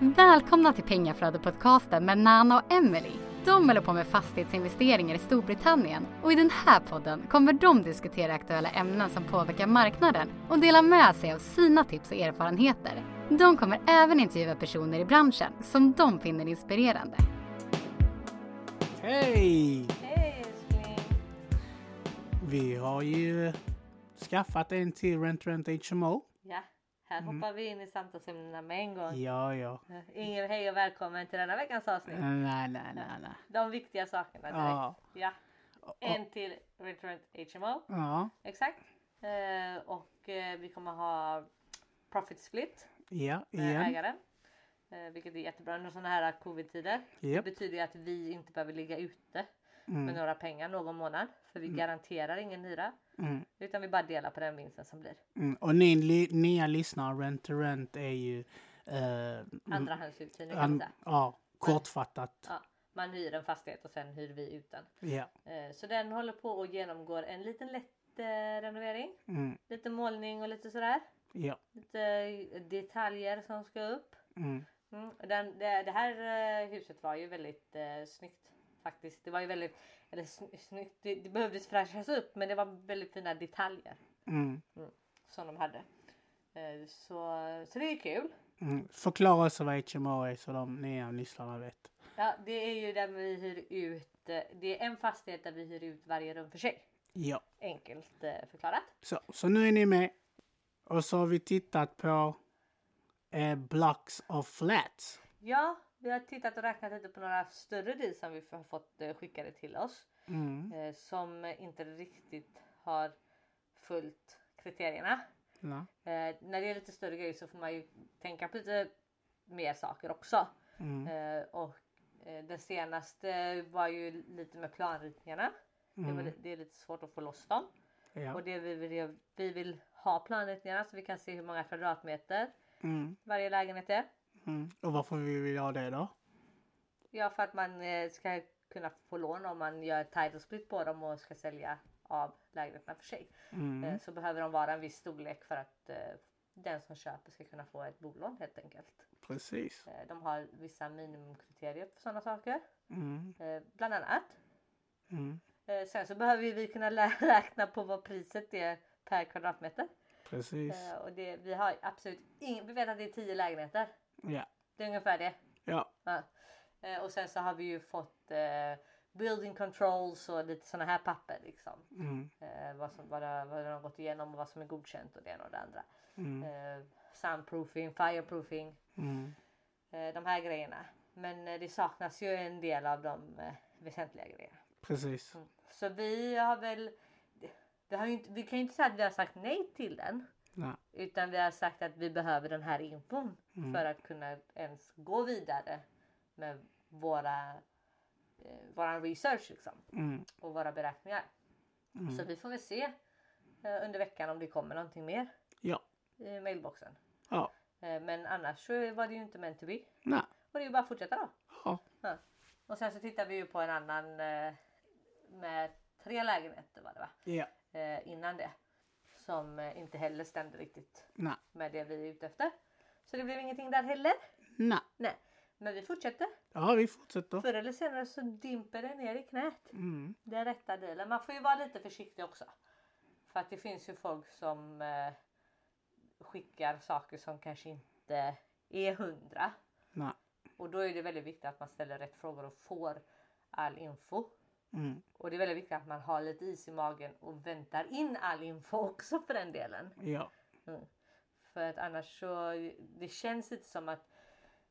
Välkomna till Pengaflödet-podcasten med Nana och Emily. De håller på med fastighetsinvesteringar i Storbritannien och i den här podden kommer de diskutera aktuella ämnen som påverkar marknaden och dela med sig av sina tips och erfarenheter. De kommer även intervjua personer i branschen som de finner inspirerande. Hej! Hej älskling! Vi har ju skaffat en till Rent Rent HMO. Här hoppar vi in i samtalsämnena med en gång. Ja, ja. Ingen hej och välkommen till denna veckans avsnitt. Nej, nej, nej, nej. De viktiga sakerna direkt. Ja. Ja. En till Return HMO. Ja, Exakt. Eh, och eh, vi kommer ha Profit Split ja, igen. ägaren. Eh, vilket är jättebra under sådana här covid-tider. Det Japp. betyder att vi inte behöver ligga ute Mm. med några pengar någon månad. För vi garanterar ingen hyra. Mm. Utan vi bara delar på den vinsten som blir. Mm. Och ni li- nya lyssnare, Rent to Rent är ju... Eh, Andrahandsuthyrning man an, ja, kortfattat. Ja, man hyr en fastighet och sen hyr vi ut den. Ja. Eh, Så den håller på och genomgår en liten lätt eh, renovering. Mm. Lite målning och lite sådär. Ja. Lite eh, detaljer som ska upp. Mm. Mm. Den, det, det här eh, huset var ju väldigt eh, snyggt faktiskt. Det var ju väldigt, eller sny- snyggt, det, det behövdes fräschas upp men det var väldigt fina detaljer Mm. som de hade. Eh, så, så det är kul. Mm. Förklara också vad HMO är så de nya lyssnarna vet. Ja, det är ju där vi hyr ut. eh, Det är en fastighet där vi hyr ut varje rum för sig. Ja. Enkelt eh, förklarat. Så, så nu är ni med. Och så har vi tittat på eh, Blocks of Flats. Ja, vi har tittat och räknat lite på några större deals som vi har fått eh, skickade till oss. Mm. Eh, som inte riktigt har följt kriterierna. Eh, när det är lite större grejer så får man ju tänka på lite mer saker också. Mm. Och den senaste var ju lite med planritningarna. Mm. det är lite svårt att få loss dem. Ja. Och det vi vill, vi vill ha planritningarna så vi kan se hur många kvadratmeter Mm. varje lägenhet är. Mm. Och varför vi vill ha det då? Ja, för att man eh, ska kunna få lån om man gör title split på dem och ska sälja av lägenheterna för sig. Mm. Eh, så behöver de vara en viss storlek för att eh, den som köper ska kunna få ett bolån helt enkelt. Precis. De har vissa minimumkriterier för sådana saker. Mm. Bland annat. Mm. Sen så behöver vi kunna räkna på vad priset är per kvadratmeter. Precis. Och det, vi har absolut ingen, vi vet att det är 10 lägenheter. Ja. Det är ungefär det. Ja. Ja. Eh, och sen så har vi ju fått eh, building controls och lite sådana här papper liksom. Mm. Eh, vad, som, vad, det, vad de har gått igenom och vad som är godkänt och det ena och det andra. Mm. Eh, soundproofing, fireproofing, Mm. eh, de här grejerna. Men eh, det saknas ju en del av de väsentliga grejerna. Precis. Mm. Så vi har väl, vi, har inte, vi kan ju inte säga att vi har sagt nej till den. Utan vi har sagt att vi behöver den här infon Mm. för att kunna ens gå vidare med våra, eh, våran research liksom, Mm. och våra beräkningar. Mm. Så vi får väl se eh, under veckan om det kommer någonting mer Ja. i mailboxen. Ja. Eh, men annars så var det ju inte meant to be. Nej. Och det är ju bara att fortsätta då. Ja. Ja. Och sen så tittar vi ju på en annan eh, med tre lägenheter var det va? Ja. Eh, innan det. Som eh, inte heller stämde riktigt Nej. med det vi är ute efter. Så det blev ingenting där heller. Nej. Nej. Men vi fortsätter. Ja, vi fortsätter. Förr eller senare så dimper det ner i knät. Mm. Den rätta dealen. Man får ju vara lite försiktig också. För att det finns ju folk som eh, skickar saker som kanske inte är hundra. Nej. Och då är det väldigt viktigt att man ställer rätt frågor och får all info. Mm. Och det är väldigt viktigt att man har lite is i magen och väntar in all info också för den delen. Ja. Mm. För att annars så, det känns lite som att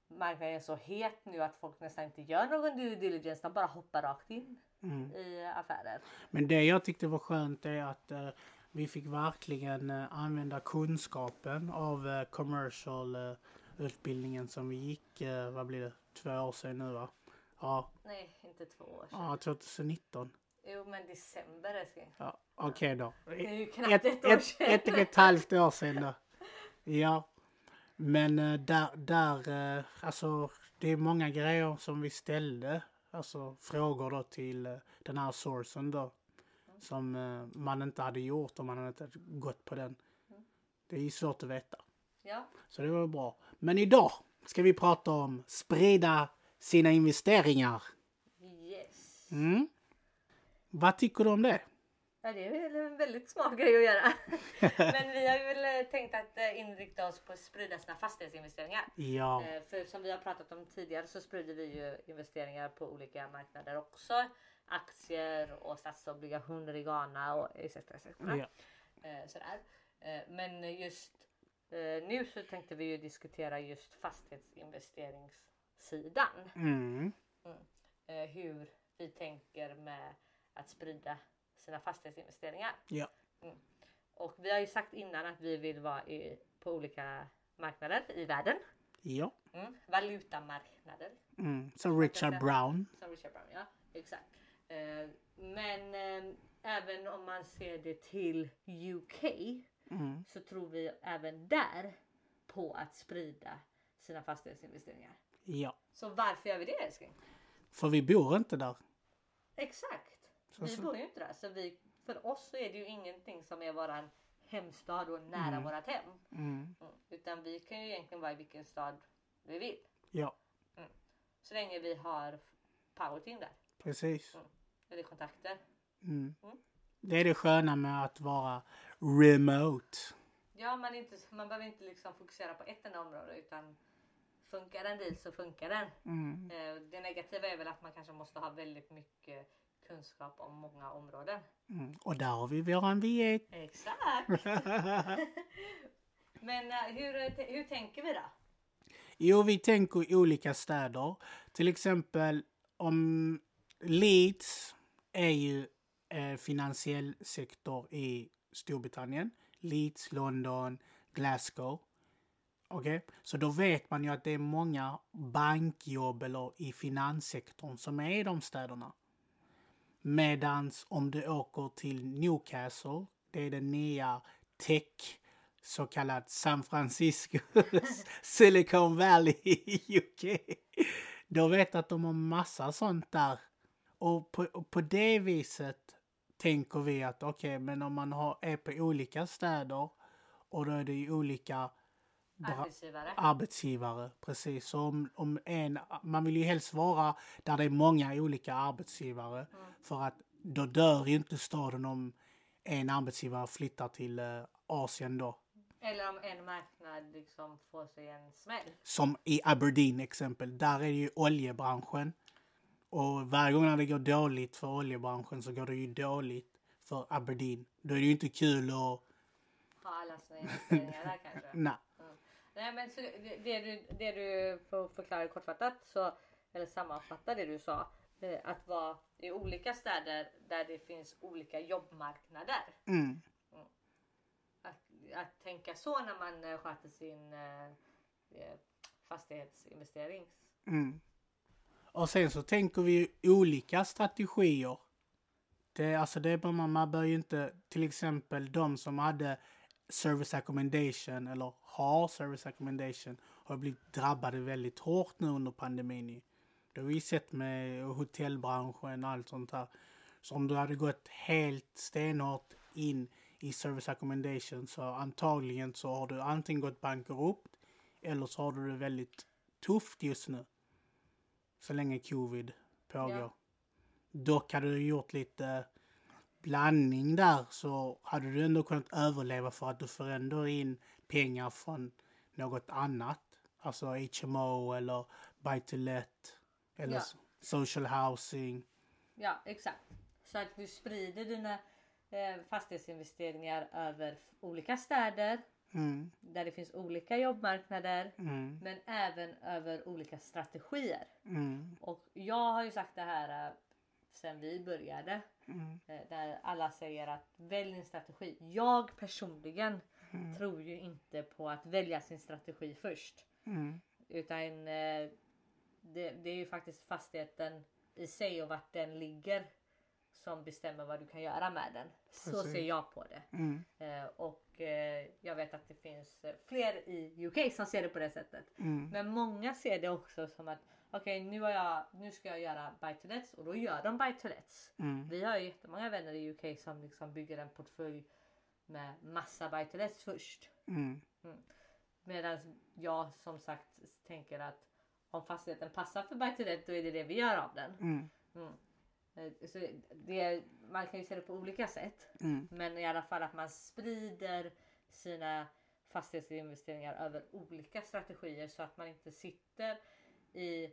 marknaden är så het nu att folk nästan inte gör någon due diligence. De bara hoppar rakt in Mm. i affärer. Men det jag tyckte var skönt är att eh, vi fick verkligen eh, använda kunskapen av eh, commercial eh, utbildningen som vi gick, eh, vad blir det, två år sedan nu va? Ja, Nej, inte två år sedan. ja 2019. Jo, men december älskling. Ja, Okej då. Det är ju knappt Ett, ett år ett, sedan. ett och ett halvt år sedan då. Ja. Men eh, där, där, eh, alltså det är många grejer som vi ställde. Alltså frågor då till eh, den här sourcen då. Som eh, man inte hade gjort om man hade inte gått på den. Det är ju svårt att veta. Ja, Så det var bra. Men idag ska vi prata om sprida sina investeringar. Yes. Mm. Vad tycker du om det? Ja, det är väl en väldigt smart grej att göra. Men vi har ju väl eh, tänkt att eh, inrikta oss på att sprida sina fastighetsinvesteringar. Ja, Eh, För som vi har pratat om tidigare så sprider vi ju investeringar på olika marknader också. Aktier och statsobligationer i Ghana och etc. etc. ja. Sådär. Men just nu så tänkte vi ju diskutera just fastighetsinvesteringssidan. Mm. Eh, Hur vi tänker med att sprida sina fastighetsinvesteringar. ja. Och vi har ju sagt innan att vi vill vara i, på olika marknader i världen. ja. Mm. Valutamarknader. Mm. Så Richard Brown. Som Richard Brown, ja. Exakt. Eh, men eh, även om man ser det till UK Mm. så tror vi även där på att sprida sina fastighetsinvesteringar. Så varför gör vi det älskling? För vi bor inte där. Exakt. Så- Vi så- bor ju inte där så vi, för oss så är det ju ingenting som är våran hemstad och nära Mm. vårat hem. Mm. Mm. Utan vi kan ju egentligen vara i vilken stad vi vill. Ja, Så länge vi har powerteam där. precis. Eller kontakter. Mm. Mm. Det är det sköna med att vara remote. Ja, man, inte, man behöver inte liksom fokusera på ett enda område utan funkar en deal så funkar den. Mm. Eh, Det negativa är väl att man kanske måste ha väldigt mycket kunskap om många områden. Mm. Och där har vi våran V1. Exakt! Men eh, hur, hur tänker vi då? Jo, vi tänker i olika städer. Till exempel om Leeds är ju eh, finansiell sektor i Storbritannien. Leeds, London, Glasgow. Okej, så då vet man ju att det är många bankjobb eller i finanssektorn som är i de städerna. Medans om du åker till Newcastle, det är den nya tech så kallad San Francisco Silicon Valley i UK. Då vet att de har massa sånt där. Och på, och på det viset tänker vi att okej, men om man har, är på olika städer och då är det ju olika Arbetsgivare? arbetsgivare. Precis, så om, om en, man vill ju helst vara där det är många olika arbetsgivare. För att då dör ju inte staden om en arbetsgivare flyttar till eh, Asien då. Eller om en marknad liksom får sig en smäll? Som i Aberdeen exempel, där är det ju oljebranschen. Och varje gång när det går dåligt för oljebranschen så går det ju dåligt för Aberdeen. Då är det ju inte kul att... Ha alla sina investeringar där kanske? Nej. Nej men så det, det, du, det du får förklara kortfattat så, eller sammanfatta det du sa. eh, Att vara i olika städer där det finns olika jobbmarknader. Mm. Att, att tänka så när man eh, sköter sin eh, fastighetsinvestering. Mm. Och sen så tänker vi olika strategier. Det, alltså det man, man bör ju inte, till exempel de som hade service accommodation eller har service accommodation har blivit drabbade väldigt hårt nu under pandemin. Det har vi sett med hotellbranschen och allt sånt där. Så om du hade gått helt stenhårt in i service accommodation så antagligen så har du antingen gått bankrupt eller så har du det väldigt tufft just nu. Så länge covid pågår. Ja. Dock hade du gjort lite blandning där så hade du ändå kunnat överleva för att du får ändå in pengar från något annat. Alltså HMO eller buy to let eller Ja. social housing. Ja exakt. Så att du sprider dina eh, fastighetsinvesteringar över olika städer Mm, där det finns olika jobbmarknader mm, men även över olika strategier. mm, Och jag har ju sagt det här eh, sen vi började. Mm, eh, Där alla säger att välj en strategi. Jag personligen Mm. tror ju inte på att välja sin strategi först. mm, Utan eh, det, det är ju faktiskt fastigheten i sig och vart den ligger som bestämmer vad du kan göra med den. Så Precis. ser jag på det. mm, Eh, och jag vet att det finns fler i UK som ser det på det sättet. mm, Men många ser det också som att okej nu, har jag, nu ska jag göra buy to lets och då gör de buy to lets. mm, Vi har ju jättemånga vänner i UK som liksom bygger en portfölj med massa buy to lets först. mm, Medan jag som sagt tänker att om fastigheten passar för buy to let då är det det vi gör av den. Mm. Mm. Eh, Så det, man kan ju se det på olika sätt. Mm. Men i alla fall att man sprider sina fastighetsinvesteringar över olika strategier så att man inte sitter i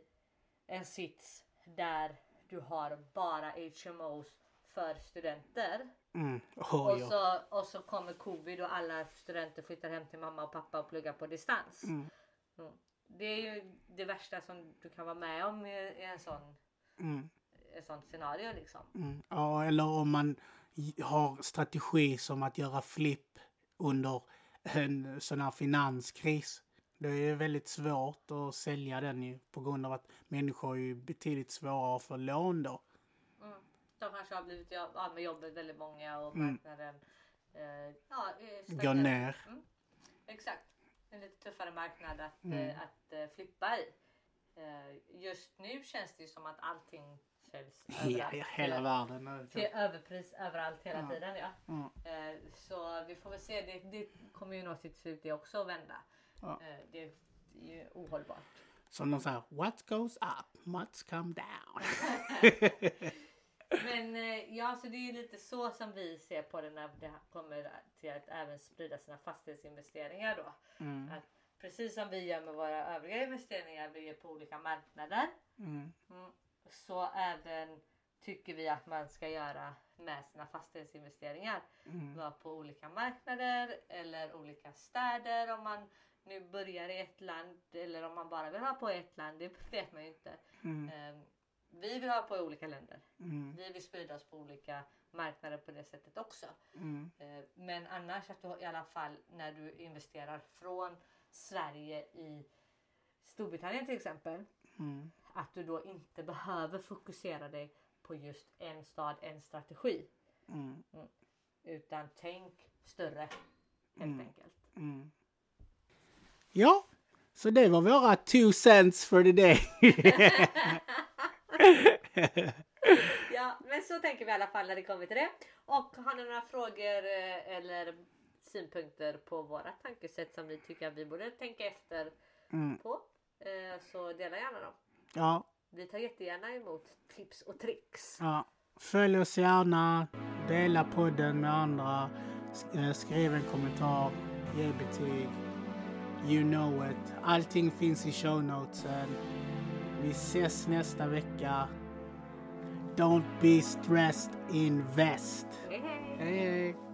en sits där du har bara HMOs för studenter. Mm. Oj, Och så, och så kommer covid och alla studenter flyttar hem till mamma och pappa och pluggar på distans. Mm. Mm. Det är ju det värsta som du kan vara med om i, en sån, Mm. ett sånt scenario liksom. Mm. Ja, eller om man har strategi som att göra flipp under en sån här finanskris. Det är väldigt svårt att sälja den ju på grund av att människor är betydligt svårare att få lån då. Mm. De kanske har blivit av med jobbet väldigt många och Mm. marknaden eh, ja, eh, Gå stagnerar. ner. Mm. Exakt. En lite tuffare marknad att, Mm. eh, att eh, flippa i. Just nu känns det ju som att allting säljs överallt. ja, hela till, världen. till överpris överallt hela Ja. tiden. Ja. Mm. Så vi får väl se. Det, det kommer ju nå sitt slut det också att vända. Ja. Eh, det är ju ohållbart. Som de säger, what goes up must come down. Men eh, ja, så det är ju lite så som vi ser på det när det kommer till att även sprida sina fastighetsinvesteringar då. Mm. Att precis som vi gör med våra övriga investeringar, vi är på olika marknader. Mm. Mm, så även tycker vi att man ska göra med sina fastighetsinvesteringar. Mm. Vara på olika marknader eller olika städer om man nu börjar i ett land eller om man bara vill ha på ett land. Det vet man ju inte. Mm. Eh, vi vill ha på i olika länder. Mm. Vi vill sprida oss på olika marknader på det sättet också. Mm. Eh, Men annars att du i alla fall när du investerar från Sverige i Storbritannien till exempel. Mm. Att du då inte behöver fokusera dig på just en stad, en strategi. Mm. Utan tänk större helt Mm. enkelt. Ja, så det var våra two cents for the day. Ja, men så tänker vi i alla fall när det kommer till det. Och har ni några frågor eh, eller synpunkter på våra tankesätt som ni tycker att vi borde tänka efter Mm. på eh, så dela gärna dem. Ja, Vi tar jättegärna emot tips och tricks. ja. Följ oss gärna, dela podden med andra, eh, skriv en kommentar, ge betyg. You know it. Allting finns i show notesen. Vi ses nästa vecka. Don't be stressed, invest. Hej hej! Hej hej!